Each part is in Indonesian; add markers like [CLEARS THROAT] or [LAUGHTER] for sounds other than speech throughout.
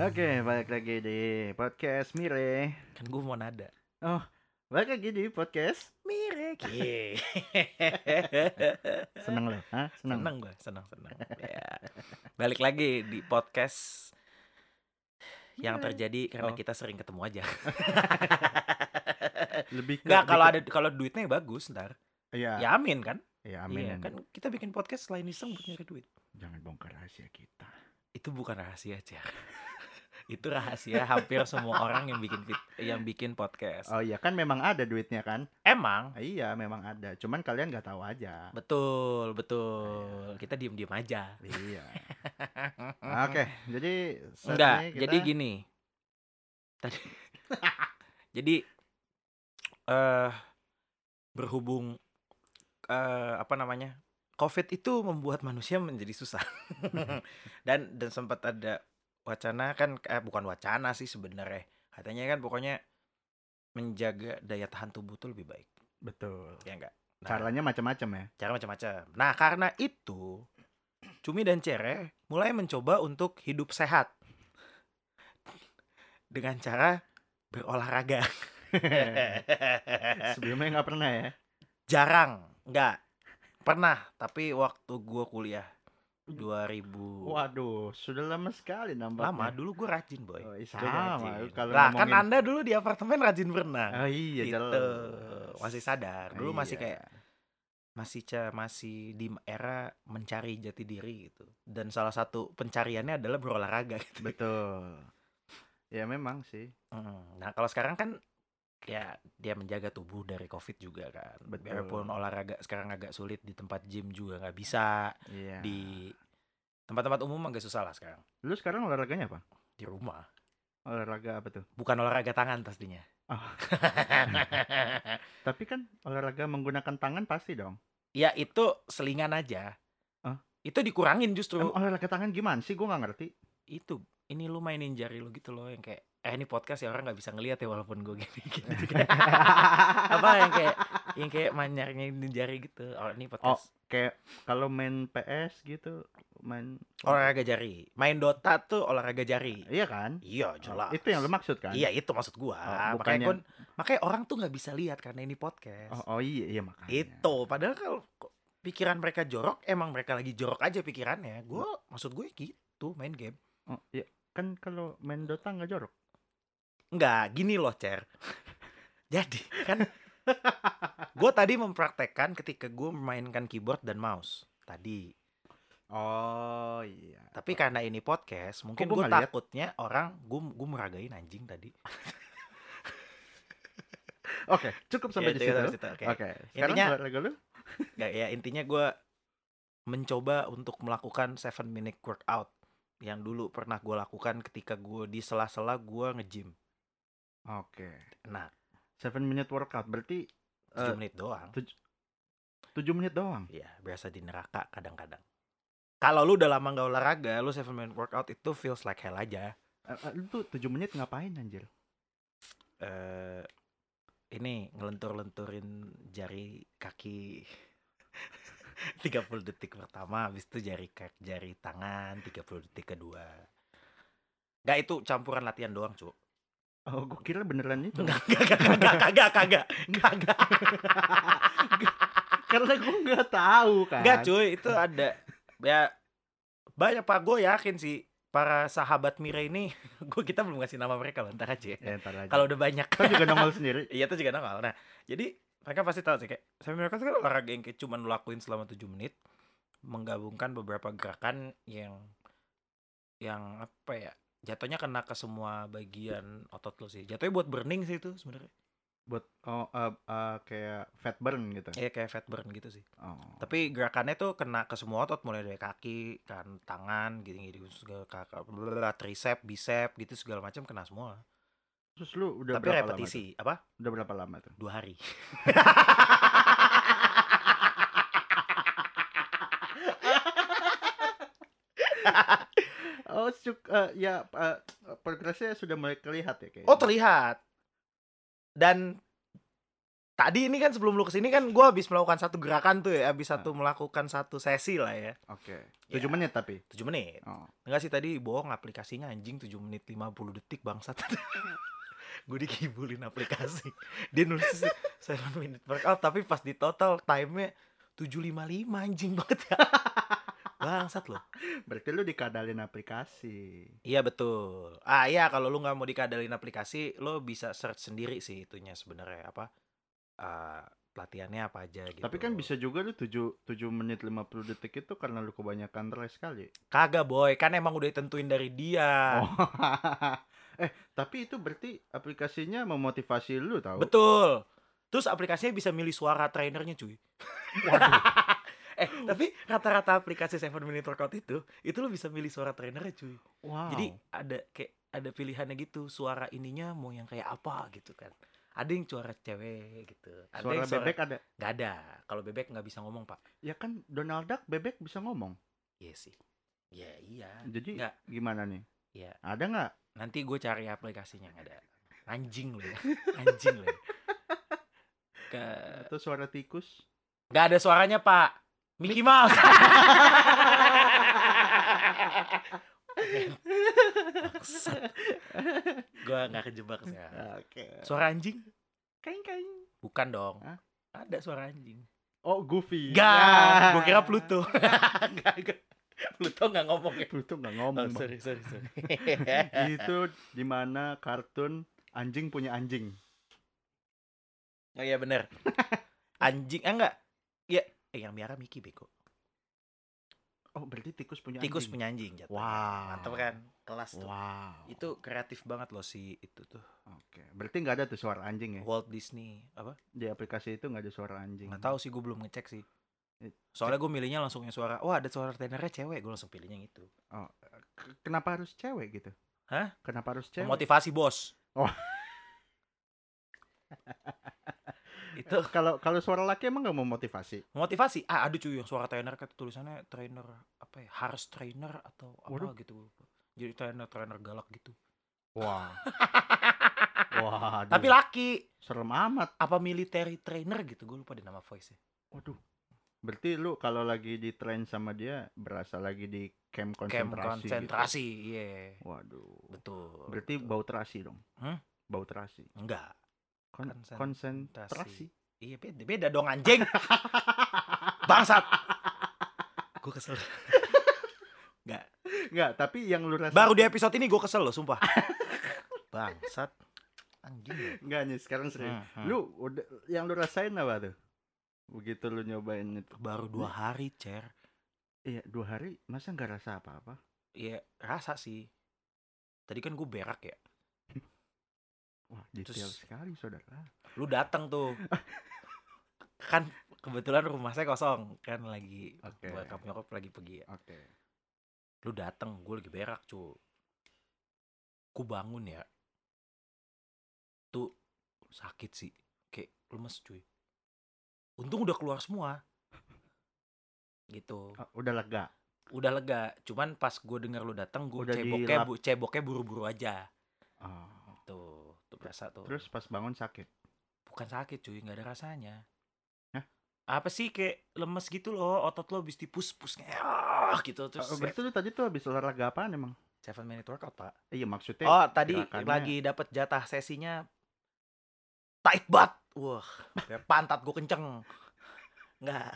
Oke, balik lagi di podcast Mire. Kan gue mau nada. Oh, balik lagi di podcast. Mire. [LAUGHS] Seneng lo? Hah? Seneng? seneng gue, seneng seneng. ya. Balik lagi di podcast yang terjadi karena Oh. kita sering ketemu aja. [LAUGHS] Lebih ke Enggak kalau ada kalau duitnya bagus ntar. Iya. Ya amin kan? Ya, amin. Iya, kan kita bikin podcast selain iseng buat nyari duit. Jangan bongkar rahasia kita. Itu bukan rahasia aja. Itu rahasia hampir semua orang yang bikin yang bikin podcast. Oh iya, kan memang ada duitnya kan? Emang iya, memang ada. Cuman kalian nggak tahu aja. betul, betul. Kita diem-diem aja. Iya. [LAUGHS] Oke, jadi Enggak, kita- jadi gini. Tadi [LAUGHS] Jadi eh berhubung eh apa namanya? Covid itu membuat manusia menjadi susah. [LAUGHS] dan dan sempat ada wacana kan eh bukan wacana sih sebenarnya. Katanya kan pokoknya menjaga daya tahan tubuh tuh lebih baik, betul. ya enggak? Nah, Caranya macam-macam ya. cara macam-macam. Nah, karena itu Cumi dan Cere mulai mencoba untuk hidup sehat dengan cara berolahraga. [LAUGHS] Sebelumnya nggak pernah ya. Jarang, enggak. Pernah, tapi waktu gua kuliah 2000 Waduh, sudah lama sekali nampaknya. lama dulu gua rajin, boy. Oh, iya, sama. rajin. Kalau Lah, kan ngomongin- Anda dulu di apartemen rajin berenang. Oh iya, gitu. jelas. Masih sadar. Dulu masih Iya. kayak masih ca masih di era mencari jati diri gitu dan salah satu pencariannya adalah berolahraga gitu. Betul. Ya memang sih. Mm, Nah kalau sekarang kan ya dia menjaga tubuh dari covid juga kan. Betul. Biarpun olahraga sekarang agak sulit di tempat gym juga nggak bisa Iya. di tempat-tempat umum agak susah lah sekarang Lu sekarang olahraganya apa? di rumah. Olahraga apa tuh? Bukan olahraga tangan pastinya. Oh. [LAUGHS] Tapi kan olahraga menggunakan tangan pasti dong. ya itu selingan aja. Hah? Itu dikurangin justru. Emang olahraga tangan gimana sih? Gue nggak ngerti. itu ini lu mainin jari lu gitu loh yang kayak eh ini podcast ya orang nggak bisa ngeliat ya walaupun gue gini [LAUGHS] gini juga. apa yang kayak yang kayak manyarnya ini jari gitu. Oh ini podcast. Kayak kalau main PS gitu, main olahraga jari. Main Dota tuh olahraga jari. Iya kan? iya Oh, jelas. Itu yang lu maksud kan? iya itu maksud gua. Oh, makanya kon makanya orang tuh nggak bisa lihat karena ini podcast. Oh, oh iya, iya makanya. itu. Padahal kalau pikiran mereka jorok emang mereka lagi jorok aja pikirannya. Gua maksud gue gitu main game. Oh, iya. Kan kalau main Dota nggak jorok. Enggak, gini loh, Cer. [LAUGHS] Jadi, kan gue tadi mempraktekkan ketika gue memainkan keyboard dan mouse tadi. Oh iya. Tapi karena ini podcast, mungkin gua gue nggak takutnya orang gue gue meragain anjing tadi. [LAUGHS] Oke, cukup sampai Ya, di itu situ. Oke. Oke. Sekarang Intinya- lu? Nggak, ya intinya gue mencoba untuk melakukan seven minute workout yang dulu pernah gue lakukan ketika gue di sela-sela gue nge-gym. Oke. Nah, Seven minute workout berarti 7 Eh, menit doang. tujuh menit doang. Ya, biasa di neraka kadang-kadang. Kalau lu udah lama nggak olahraga, lu seven minute workout itu feels like hell aja. Eh, eh, lu tuh tujuh menit ngapain anjir? eh ini ngelentur-lenturin jari kaki [LAUGHS] [LAUGHS] 30 detik pertama habis itu jari jari tangan 30 detik kedua Gak itu campuran latihan doang cu Oh, gue kira beneran itu. Enggak, enggak, kagak, kagak, kagak, [LAUGHS] kagak Karena gue nggak tahu kan. Enggak cuy, itu ada Ya, banyak pak, gue yakin sih Para sahabat Mira ini [LAUGHS] gue kita belum ngasih nama mereka loh, ntar aja Ya, ntar aja. Kalau udah banyak Kan juga nongol sendiri. Iya itu juga nongol. Nah, jadi mereka pasti tahu sih kayak semi marathon kan olahraga yang kayak cuma lakuin selama 7 menit menggabungkan beberapa gerakan yang yang apa ya? Jatuhnya kena ke semua bagian otot lu sih. Jatuhnya buat burning sih itu sebenarnya. Buat oh eh, eh, kayak fat burn gitu. Iya kayak fat burn gitu sih. Oh. Tapi gerakannya tuh kena ke semua otot mulai dari kaki, kan tangan, gitu-gitu segala kakak, tricep, bicep gitu segala macam kena semua. Terus lu udah Tapi berapa lama? repetisi apa? tuh? Udah berapa lama tuh? Dua hari. [LAUGHS] Oh, suk, eh, ya eh, progresnya sudah mulai terlihat ya kayaknya. Oh terlihat. Dan tadi ini kan sebelum lu ke sini kan gue habis melakukan satu gerakan tuh ya habis Ah. satu melakukan satu sesi lah ya Oke. Ya. 7 menit tapi. 7 menit Oh. enggak sih tadi bohong aplikasinya anjing 7 menit 50 detik bangsat [LAUGHS] gue dikibulin aplikasi dia nulis 7 minute workout tapi pas di total time-nya 755 anjing banget ya bangsat loh Berarti lu dikadalin aplikasi. Iya betul. Ah iya kalau lu nggak mau dikadalin aplikasi, lo bisa search sendiri sih itunya sebenarnya apa eh pelatihannya apa aja gitu. Tapi kan bisa juga lu 7 7 menit 50 detik itu karena lu kebanyakan rest kali. Kagak boy, kan emang udah ditentuin dari dia. Oh. [LAUGHS] eh, tapi itu berarti aplikasinya memotivasi lu tahu? Betul. Terus aplikasinya bisa milih suara trainernya cuy. Waduh. [LAUGHS] Eh tapi rata-rata aplikasi 7 minute workout itu, itu lo bisa milih suara trainernya cuy. Wow. Jadi ada kayak ada pilihannya gitu, suara ininya mau yang kayak apa gitu kan. Ada yang suara cewek gitu. Ada suara yang suara bebek ada. Nggak ada. Kalau bebek nggak bisa ngomong pak. Ya kan Donald Duck bebek bisa ngomong. Iya sih. Ya iya. Jadi Nggak. gimana nih? Iya. Ada nggak? Nanti gue cari aplikasinya yang ada. Anjing lo ya. Anjing lo ya. Ke... Atau suara tikus? Nggak ada suaranya pak. Mickey Mouse. [LAUGHS] gue nggak kejebak sih. Oke. Suara anjing? Kain kain. Bukan dong. Hah? Ada suara anjing. Oh, Goofy. Gak. Ya. Gue kira Pluto. [LAUGHS] [LAUGHS] Pluto nggak ngomong ya. Pluto nggak Oh, ngomong. Bang. sorry, sorry, sorry. [LAUGHS] itu di mana kartun anjing punya anjing. Oh iya bener [LAUGHS] Anjing, ah enggak Ya, eh yang miara Mickey bego Oh, berarti tikus punya Tikus anjing. punya anjing jatuhnya Wow. Mantap kan? Kelas tuh Wow. Itu kreatif banget loh si itu tuh Oke. Berarti nggak ada tuh suara anjing ya? Walt Disney Apa? Di aplikasi itu nggak ada suara anjing. Nggak tahu sih gue belum ngecek sih Soalnya gue milihnya langsung yang suara Wah ada suara tenernya cewek Gue langsung pilihnya yang itu Oh, kenapa harus cewek gitu? Hah? Kenapa harus cewek? Motivasi bos Oh. Itu [LAUGHS] Kalau kalau suara laki emang nggak mau motivasi? motivasi ah ada cuy yang suara trainer kayak tulisannya trainer apa ya harus trainer atau apa Waduh. gitu jadi trainer trainer galak gitu Wah. [LAUGHS] Wah. tapi laki serem amat. apa military trainer gitu gue lupa deh nama voice nya Waduh. Berarti lu kalau lagi di train sama dia berasa lagi di camp camp konsentrasi. konsentrasi iya Gitu. Waduh. betul Berarti betul. bau terasi dong. Hmm? Bau terasi. enggak Kon- Konsentrasi. konsentrasi. iya beda beda dong anjing [LAUGHS] bangsat gue kesel [LAUGHS] enggak Enggak, tapi yang lu rasa baru di episode ini gue kesel loh sumpah [LAUGHS] bangsat anjing. Enggak nih, sekarang serius. Hmm, hmm. Lu udah yang lu rasain apa tuh? Begitu lu nyobain itu. baru dua hari cer Iya, dua hari masa nggak rasa apa-apa? Iya rasa sih tadi kan gue berak ya [LAUGHS] Wah, detail Terus- sekali, saudara. lu datang tuh [LAUGHS] kan kebetulan rumah saya kosong kan lagi Oke. bokap nyokap lagi pergi ya Oke. lu datang gue lagi berak cu ku bangun ya tuh sakit sih kayak lemes cuy untung udah keluar semua. Gitu. Oh, udah lega. udah lega. Cuman pas gue dengar lu datang gue Udah ceboknya bu ceboknya buru-buru aja. Oh. tuh tuh berasa tuh. Terus pas bangun sakit. bukan sakit cuy. Nggak ada rasanya. Hah? apa sih kayak lemes gitu loh. Otot lo habis dipus-pus ah, gitu. Terus Oh, berarti lu tadi tuh habis olahraga apaan emang? seven minute workout pak. Iya maksudnya. oh tadi gerakannya- lagi dapat jatah sesinya tight butt wah pantat gue kenceng Nggak,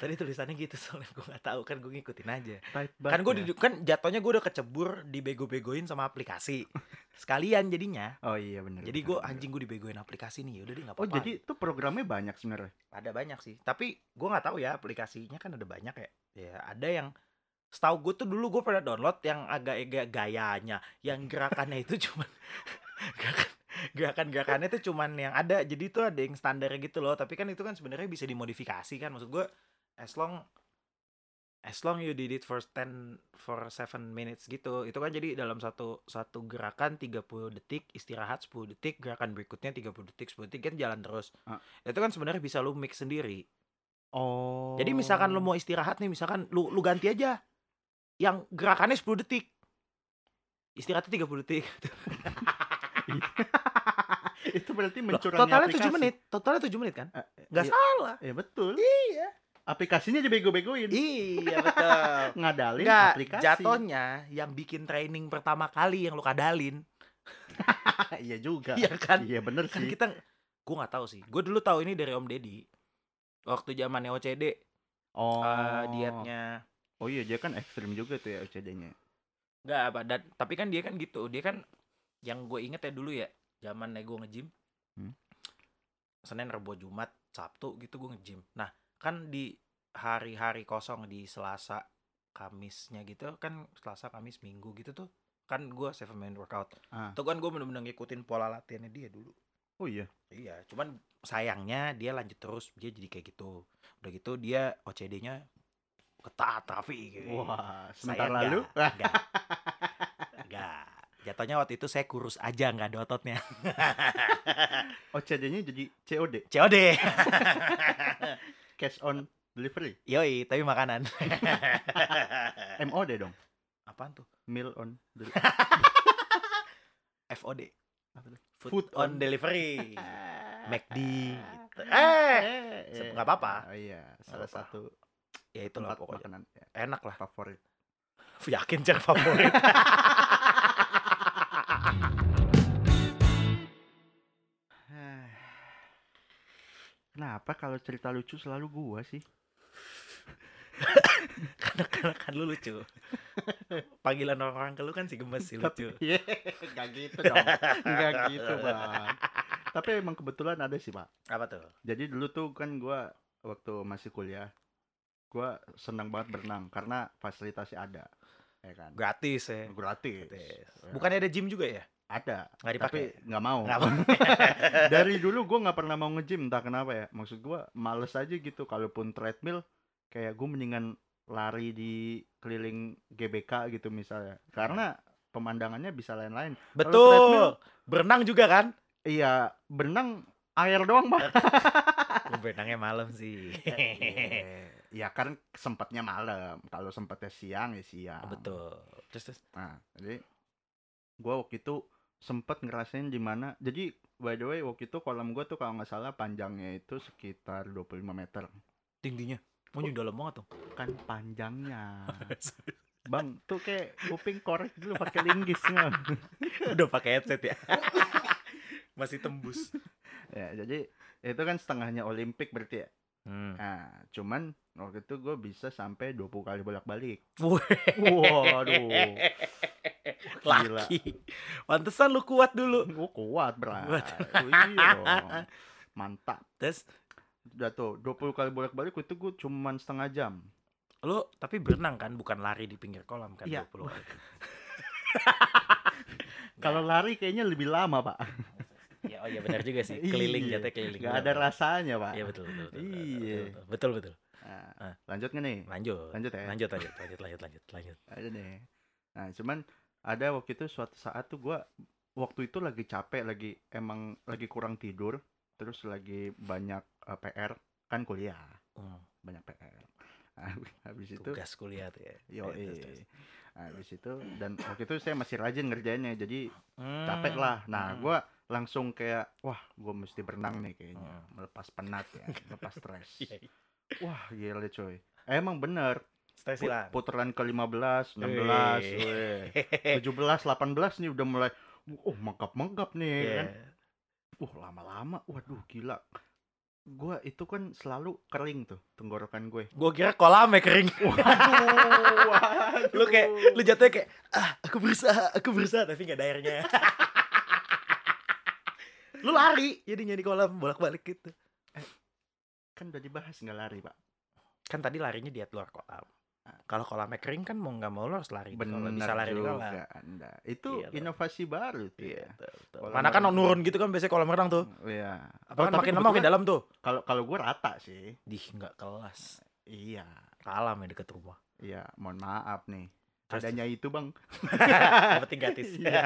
tadi tulisannya gitu soalnya gue nggak tahu kan gue ngikutin aja. kan gue ya? kan jatuhnya gue udah kecebur dibego-begoin sama aplikasi sekalian jadinya. Oh iya bener. Jadi gue anjing gue dibegoin aplikasi nih, udah deh nggak Oh apa-apa. jadi tuh programnya banyak sebenarnya. ada banyak sih tapi gue nggak tahu ya aplikasinya kan ada banyak ya ya ada yang setahu gue tuh dulu gue pernah download yang agak-agak gayanya yang gerakannya itu [LAUGHS] cuman gerakan gerakan gerakannya itu cuman yang ada jadi itu ada yang standar gitu loh tapi kan itu kan sebenarnya bisa dimodifikasi kan maksud gue as long as long you did it for 10 for 7 minutes gitu itu kan jadi dalam satu satu gerakan 30 detik istirahat 10 detik gerakan berikutnya 30 detik 10 detik kan jalan terus Ah. itu kan sebenarnya bisa lu mix sendiri Oh. jadi misalkan lu mau istirahat nih, misalkan lu lu ganti aja yang gerakannya 10 detik. Istirahatnya 30 detik. [LAUGHS] [LAUGHS] itu berarti Loh, mencurangi totalnya aplikasi. 7 menit. Totalnya 7 menit kan? Eh, Nggak iya, salah. iya, betul. Iya. Aplikasinya dibego-begoin. Iya [LAUGHS] betul. Ngadalin Enggak, aplikasi. jatuhnya yang bikin training pertama kali yang lu kadalin. [LAUGHS] iya juga. Iya kan? Iya bener Kan sih. kita gua nggak tahu sih. Gue dulu tahu ini dari Om Deddy. Waktu zamannya OCD, Oh. eh, dietnya Oh iya dia kan ekstrim juga tuh ya OCD-nya. Enggak apa dan tapi kan dia kan gitu. Dia kan yang gue inget ya dulu ya, zaman gue nge-gym. Hmm. Senin, Rebo, Jumat, Sabtu gitu gue nge-gym. Nah, kan di hari-hari kosong di Selasa, Kamisnya gitu kan Selasa, Kamis, Minggu gitu tuh kan gue seven minute workout. Ah. Tuh kan gue bener-bener ngikutin pola latihannya dia dulu. Oh iya. Iya, cuman sayangnya dia lanjut terus dia jadi kayak gitu. Udah gitu dia OCD-nya ketat Raffi gitu. Wah, sebentar enggak, lalu. enggak. Enggak. [LAUGHS] Jatuhnya waktu itu saya kurus aja nggak ada ototnya. [LAUGHS] OCD-nya jadi COD, COD. [LAUGHS] cash on delivery. Yoi, tapi makanan. [LAUGHS] MOD dong, Apaan tuh? meal on delivery. FOD. Apa? Food, Food on, on- delivery. McD gitu. Eh, Eh, eh. nggak apa-apa. Oh iya, salah apa-apa. satu ya itu lah pokoknya. makanan ya, Enak lah. favorit. Yakin cara favorit. Kenapa kalau cerita lucu selalu gua sih? [LAUGHS] karena, karena kan lu lucu. Panggilan orang-orang ke lu kan si gemes si lucu. Iya, enggak gitu dong. Enggak gitu, Bang. Tapi emang kebetulan ada sih, Pak. Apa tuh? Jadi dulu tuh kan gua waktu masih kuliah, gua senang banget berenang karena fasilitasnya ada. Ya kan? Gratis ya. Gratis. Gratis. Ya. Bukannya ada gym juga ya? Ada, Nggak dipakai. tapi nggak mau. [LAUGHS] Dari dulu gua nggak pernah mau nge-gym, entah kenapa ya. Maksud gua males aja gitu kalaupun treadmill kayak gue mendingan lari di keliling GBK gitu misalnya. Karena pemandangannya bisa lain-lain. treadmill- Betul. Berenang juga kan? Iya, berenang air doang, Pak. Gue [LAUGHS] berenangnya malam sih. ya kan sempatnya malam. Kalau sempatnya siang ya siang. Betul. Terus terus. Nah, jadi gua waktu itu sempet ngerasain di mana. Jadi by the way waktu itu kolam gua tuh kalau nggak salah panjangnya itu sekitar 25 meter. tingginya. Mau oh, dalam banget tuh. Kan panjangnya. [LAUGHS] Bang, tuh kayak kuping korek dulu pakai linggis nggak? [LAUGHS] Udah pakai headset ya. [LAUGHS] Masih tembus. ya, jadi itu kan setengahnya Olimpik berarti ya. Hmm. Nah, cuman waktu itu gue bisa sampai 20 kali bolak-balik. Waduh. [LAUGHS] Gila. Laki. Pantesan lu kuat dulu. Gue kuat, bro. Kuat. [LAUGHS] iya dong. Mantap. Terus Udah tuh, 20 kali bolak-balik itu gue cuman setengah jam. lu tapi berenang kan bukan lari di pinggir kolam kan Iya. 20 kali. [LAUGHS] Kalau lari kayaknya lebih lama, Pak. Ya, oh iya benar juga sih. Keliling Iya. jatuhnya keliling. Gak ada rasanya, Pak. Iya betul betul. betul, Iya. Betul betul. betul. Nah, Ah. lanjut nggak nih? Lanjut. Lanjut ya? Lanjut lanjut lanjut lanjut lanjut lanjut. Ada nih. Nah, cuman ada waktu itu suatu saat tuh gua waktu itu lagi capek, lagi emang lagi kurang tidur, terus lagi banyak eh, PR, kan kuliah, Hmm, banyak PR. [LAUGHS] Habis itu tugas kuliah tuh ya. yo Iya, habis itu dan waktu itu saya masih rajin ngerjainnya, jadi Hmm, capek lah. Nah, hmm. gua langsung kayak wah, gua mesti berenang nih kayaknya, Hmm. melepas penat ya, melepas [LAUGHS] stres. Iya, iya. Wah, gila coy. Emang bener. Silang. putaran ke-15, 16, Wih. weh. [LAUGHS] 17, 18 nih udah mulai oh menggap-menggap nih Iya. kan. Uh, lama-lama waduh gila. Gua itu kan selalu kering tuh tenggorokan gue. Gua kira kolamnya kering. [LAUGHS] Waduh, waduh. [LAUGHS] lu kayak lu jatuhnya kayak ah aku berusaha aku berusaha tapi nggak ada airnya lu lari jadinya di kolam bolak balik gitu kan udah dibahas nggak lari, Pak. kan tadi larinya di luar kolam kalau kolamnya kering kan mau nggak mau lo harus lari di. Bener bisa lari di kolam juga Anda. Itu Iya, tuh. inovasi baru tuh Iya, ya. betul, Mana kan nurun gitu kan biasanya kolam renang tuh. Iya. Apa kan makin lama makin dalam tuh. Kalau kalau gue rata sih. Dih, nggak kelas. Iya. Kalam ya deket rumah. Iya, mohon maaf nih. Terus, Adanya itu, Bang. [LAUGHS] Penting gratis. [LAUGHS] Iya.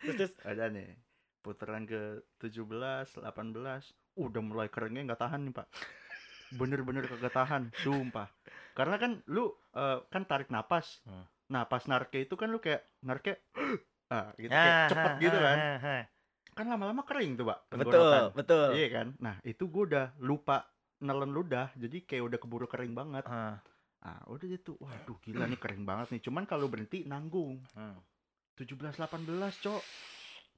terus, terus. ada nih putaran ke 17 18 udah mulai keringnya nggak tahan nih pak bener-bener kagak tahan. Sumpah. Karena kan lu eh, kan tarik napas. Hmm. nah pas narke itu kan lu kayak narke [GASPS] ah gitu Ah, kayak cepet ah, gitu ah, kan. ah, ah. kan lama-lama kering tuh pak betul betul. Iya kan? Nah itu gue udah lupa nelen ludah jadi kayak udah keburu kering banget. Ah, ah udah gitu waduh gila nih kering banget nih. Cuman kalau berhenti nanggung. Hmm. 17 18 cok.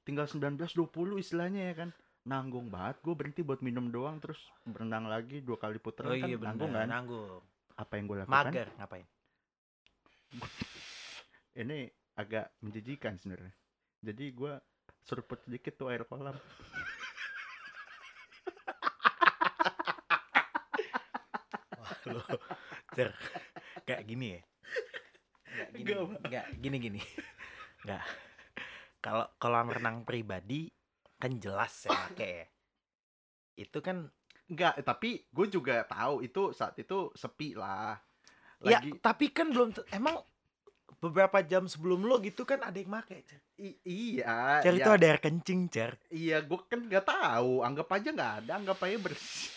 Tinggal 19 20 istilahnya ya kan nanggung banget gue berhenti buat minum doang terus berenang lagi dua kali puter oh kan iya nanggung benar kan? Nanggung. Apa yang gue lakukan? Mager ngapain? [LAUGHS] Ini agak menjijikan sebenarnya. Jadi gue seruput sedikit tuh air kolam. Wah, lu ter kayak gini ya? Nggak gini. Nggak gini gini nggak. Kalau kolam renang pribadi kan jelas ya pakai ya. itu kan Enggak, tapi gue juga tahu itu saat itu sepi lah. ya Lagi tapi kan belum emang beberapa jam sebelum lo gitu kan ada yang make cer i- iya. Cer, iya, itu ada air kencing cer Iya, gue kan nggak tahu. Anggap aja nggak ada, anggap aja bersih.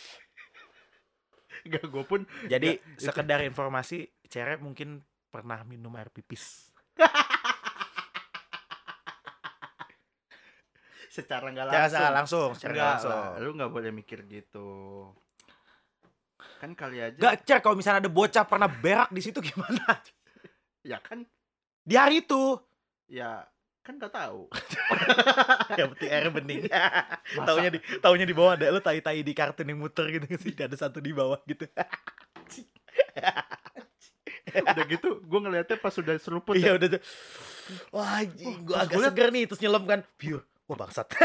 [LAUGHS] Enggak, gue pun jadi Nggak, itu- sekedar informasi cere mungkin pernah minum air pipis [LAUGHS] secara nggak Secara langsung. langsung secara Nggak langsung lah, lu nggak boleh mikir gitu. Kan kali aja. Gak cer kalau misalnya ada bocah pernah berak di situ gimana [LAUGHS] Ya kan, di hari itu ya kan nggak tahu. [LAUGHS] yang penting air bening Masa- [LAUGHS] taunya di taunya di bawah ada lu tai tai di kartun yang muter gitu sih ada satu di bawah gitu udah gitu, gue ngeliatnya pas sudah seruput. iya ya. udah tuh wah gua pas agak seger nih terus nyelam kan pure wah bangsat. [LAUGHS]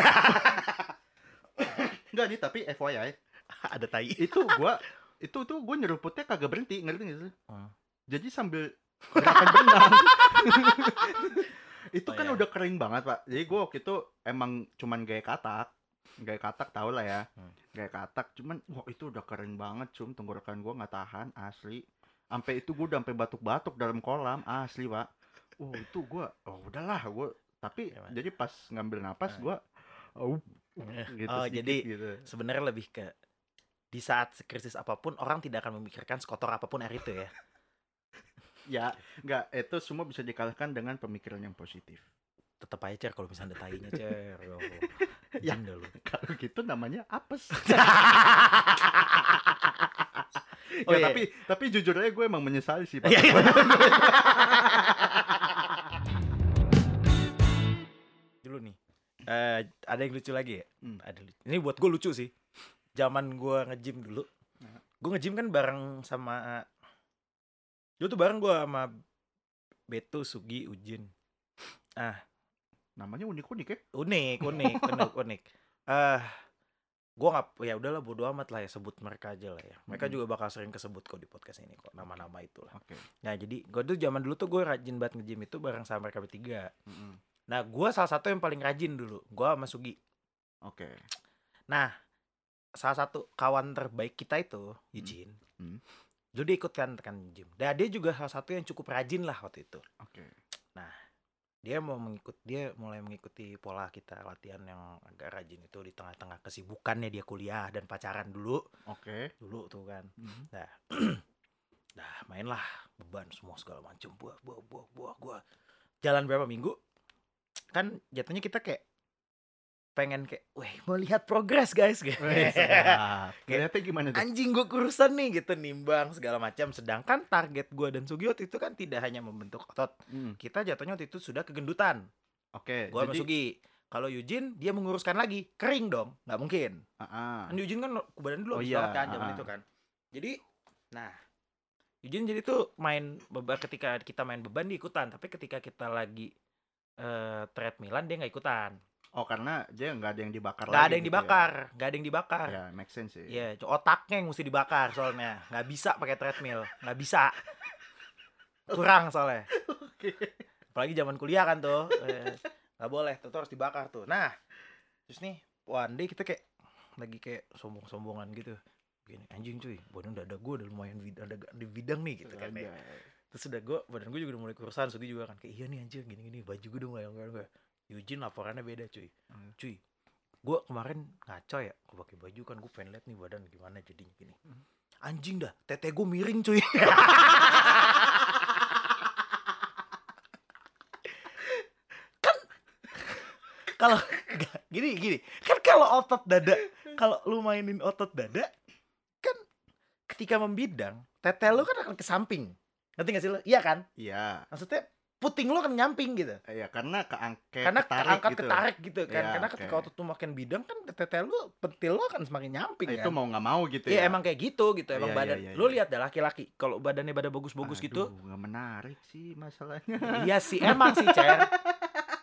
Enggak nih, tapi FYI, ada tai. Itu gua itu tuh gue nyeruputnya kagak berhenti ngerti nggak sih? Hmm. jadi sambil gerakan berenang. [LAUGHS] Itu Oh, kan iya. udah kering banget pak. Jadi gue waktu itu emang cuman gaya katak. Gaya katak tau lah ya. Hmm. gaya katak cuman wah itu udah kering banget cum. Tenggorokan gue nggak tahan asli. Sampai itu gue udah sampai batuk-batuk dalam kolam asli pak. Oh itu gue oh udahlah gue tapi Gimana? jadi pas ngambil napas Hmm. gue oh, gitu oh sedikit jadi gitu sebenarnya lebih ke di saat sekrisis apa pun orang tidak akan memikirkan sekotor apa pun air itu ya [LAUGHS] ya nggak itu semua bisa dikalahkan dengan pemikiran yang positif tetap aja cer kalau misalnya ada tainya cer ya Allah. [LAUGHS] Ya. Lu. kalau gitu namanya apes [LAUGHS] Oh, ya, iya. tapi tapi jujur aja gue emang menyesali sih Pak. Dulu nih. Eh ada yang lucu lagi ya? Hmm. ada lucu. ini buat gue lucu sih. Zaman gue nge-gym dulu. Nah. gue nge-gym kan bareng sama dulu tuh bareng gue sama Beto Sugi Ujin. Namanya unik-unik ya? Unik unik [LAUGHS] unik unik. Eh gue nggak ya udahlah bodo amat lah ya sebut mereka aja lah ya. Mereka Mm-mm. juga bakal sering kesebut kok di podcast ini kok nama-nama itulah. Oke. Nah jadi gue tuh zaman dulu tuh gue rajin banget nge-gym itu bareng sama mereka bertiga. Mm-mm. Nah gue salah satu yang paling rajin dulu gue sama Sugi. Oke. Nah salah satu kawan terbaik kita itu Eugene Hmm. dulu dia ikut kan kan gym. Dan dia juga salah satu yang cukup rajin lah waktu itu. Oke. Dia mau mengikut dia mulai mengikuti pola kita latihan yang agak rajin itu di tengah-tengah kesibukannya dia kuliah dan pacaran dulu. Oke. Dulu tuh kan. Mhm. [CLEARS THROAT] dah mainlah beban semua segala macem. Buah buah buah buah buah. Jalan berapa minggu kan jatuhnya kita kayak pengen kayak weh mau lihat progres guys. Gitu. [LAUGHS] Gimana tuh? Anjing gue kurusan nih gitu nimbang segala macam. Sedangkan target gue dan Sugiot itu kan tidak hanya membentuk otot. Mm, kita jatuhnya waktu itu sudah kegendutan. Oke gue sama jadi Sugi. Kalau Eugene dia menguruskan lagi. Kering dong. Nggak mungkin. Ah. kan Eugene kan badan dulu Oh iya, kan zaman ah. itu kan. Jadi nah Eugene jadi tuh main beban ketika kita main beban dia ikutan. Tapi ketika kita lagi eh treadmillan dia nggak ikutan oh karena dia nggak ada yang dibakar nggak lagi ada yang gitu dibakar nggak ada yang ya. dibakar ya make sense sih Iya, otaknya yang mesti dibakar soalnya. Nggak bisa pakai treadmill, nggak bisa. Kurang soalnya. oke Apalagi zaman kuliah kan tuh. eh, Nggak boleh, tuh, tuh harus dibakar tuh. Nah, terus nih, one day kita kayak lagi kayak sombong-sombongan gitu. Gini, anjing cuy, badan dada gue udah lumayan vid- ada di bidang nih gitu kan. ya. Terus udah gue, badan gue juga udah mulai kurusan, Sugi juga kan kayak iya nih anjing gini-gini, baju gue udah mulai enggak enggak. Eugene laporannya beda cuy. Hmm. Cuy, gue kemarin ngaco ya, gue pakai baju kan gue pengen lihat nih badan gimana jadinya gini. Hmm. Anjing dah, tete gue miring cuy. [LAUGHS] kan kalau gini gini kan kalau otot dada kalau lu mainin otot dada kan ketika membidang tete lu kan akan ke samping ngerti gak sih lu iya kan Iya. maksudnya puting lu akan nyamping gitu Iya, karena keangkat karena ketarik keangkat gitu. ketarik gitu kan Iya, karena ketika otot lu makin bidang kan tete lu pentil lu akan semakin nyamping Itu kan mau nggak mau gitu Iya ya. emang kayak gitu gitu emang Iya, badan iya, iya, lu iya. lihat dah laki-laki kalau badannya badan bagus-bagus gitu Aduh, nggak menarik sih masalahnya. iya sih emang sih Cer [LAUGHS]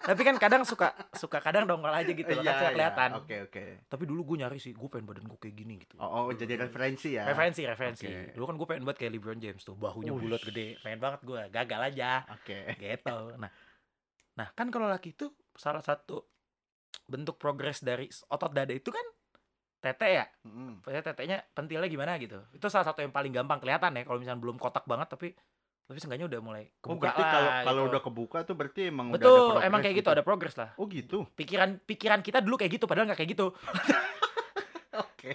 tapi kan kadang suka suka kadang dongol aja gitu loh kan Iya, suka iya. kelihatan Oke, oke. tapi dulu gue nyari sih gue pengen badan gue kayak gini gitu Oh, oh, jadi referensi ya. referensi referensi Oke. dulu kan gue pengen banget kayak LeBron James tuh bahunya bulat gede pengen banget gue gagal aja Oke. gitu nah nah kan kalau laki itu salah satu bentuk progres dari otot dada itu kan tete ya Mm. Pokoknya tetenya pentilnya gimana gitu itu salah satu yang paling gampang kelihatan ya kalau misalnya belum kotak banget tapi tapi seenggaknya udah mulai Oh, kebuka berarti lah kalau kalau gitu. udah kebuka tuh berarti emang udah ada betul emang kayak gitu ada progres lah Oh, gitu. pikiran pikiran kita dulu kayak gitu padahal nggak kayak gitu [LAUGHS] Oke.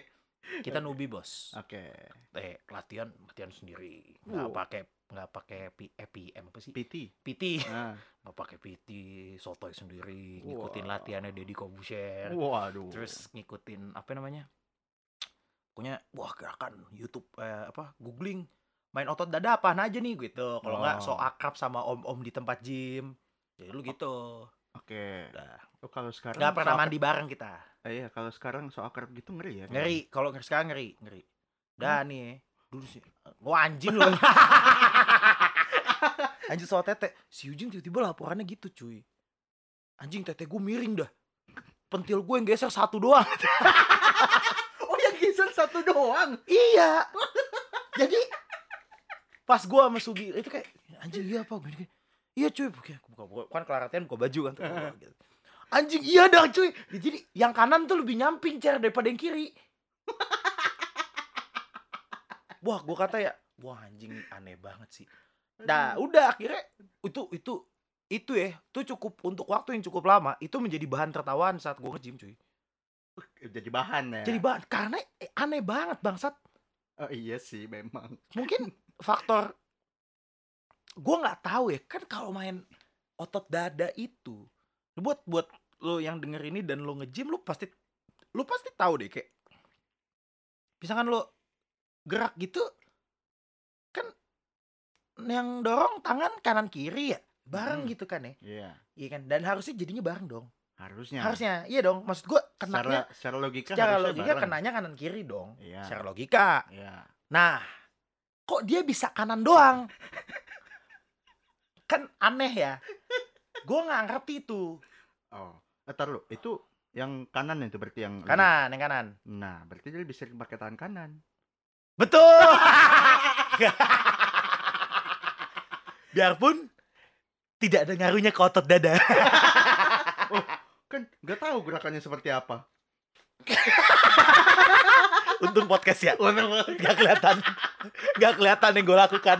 kita nubi bos Oke. eh latihan latihan sendiri nggak Wow. pakai nggak pakai P- EPM apa sih PT. PT Nah. [LAUGHS] nggak pakai PT sotoy sendiri ngikutin latihannya Deddy Kobusier Waduh. terus ngikutin apa namanya pokoknya wah gerakan YouTube eh, apa googling main otot dada apaan aja nih gitu. Kalau nggak so Oh. akrab sama om-om di tempat gym jadi lu gitu. Oke. Udah. Oh, kalau sekarang nggak pernah so mandi bareng kita. Eh, iya, kalau sekarang so akrab gitu ngeri ya. ngeri. Kalau ngeri sekarang ngeri ngeri. Dah nih. Dulu sih gua anjing lu. [LAUGHS] Anjing soal tete. Si Ujing tiba-tiba laporannya gitu cuy. Anjing tete gue miring dah. Pentil gue yang geser satu doang. [LAUGHS] Oh, yang geser satu doang. Iya. [LAUGHS] Jadi pas gua sama Sugi itu kayak anjing iya apa gini, gini. Iya cuy, buka, buka, buka, kan buka baju kan. tuh, gitu. Anjing iya dong cuy. Ya, Jadi yang kanan tuh lebih nyamping cer daripada yang kiri. [LAUGHS] Wah, gua kata ya, wah anjing aneh banget sih. Nah, udah akhirnya itu itu itu ya, itu cukup untuk waktu yang cukup lama, itu menjadi bahan tertawaan saat gua nge-gym cuy. jadi bahan ya. Jadi bahan karena eh, aneh banget bangsat. Oh, iya sih memang. mungkin faktor gue nggak tahu ya kan kalau main otot dada itu buat buat lo yang denger ini dan lo nge-gym lo pasti lo pasti tahu deh kayak misalkan lo gerak gitu kan yang dorong tangan kanan kiri ya bareng Mm. gitu kan ya Iya. iya kan dan harusnya jadinya bareng dong Harusnya. harusnya iya dong maksud gue secara kenanya secara logika secara logika bareng. kenanya kanan kiri dong Iya. secara logika Iya. Nah, kok dia bisa kanan doang? kan aneh ya. Gue nggak ngerti itu. Oh. Eh, tar lu, itu yang kanan itu berarti yang lebih- Kanan, yang kanan. Nah, berarti dia bisa pakai tangan kanan. Betul. [LAUGHS] Biarpun tidak ada ngaruhnya ke otot dada. Kan nggak tahu gerakannya seperti apa. [LAUGHS] Untung podcast ya. Gak kelihatan. Gak kelihatan yang gue lakukan.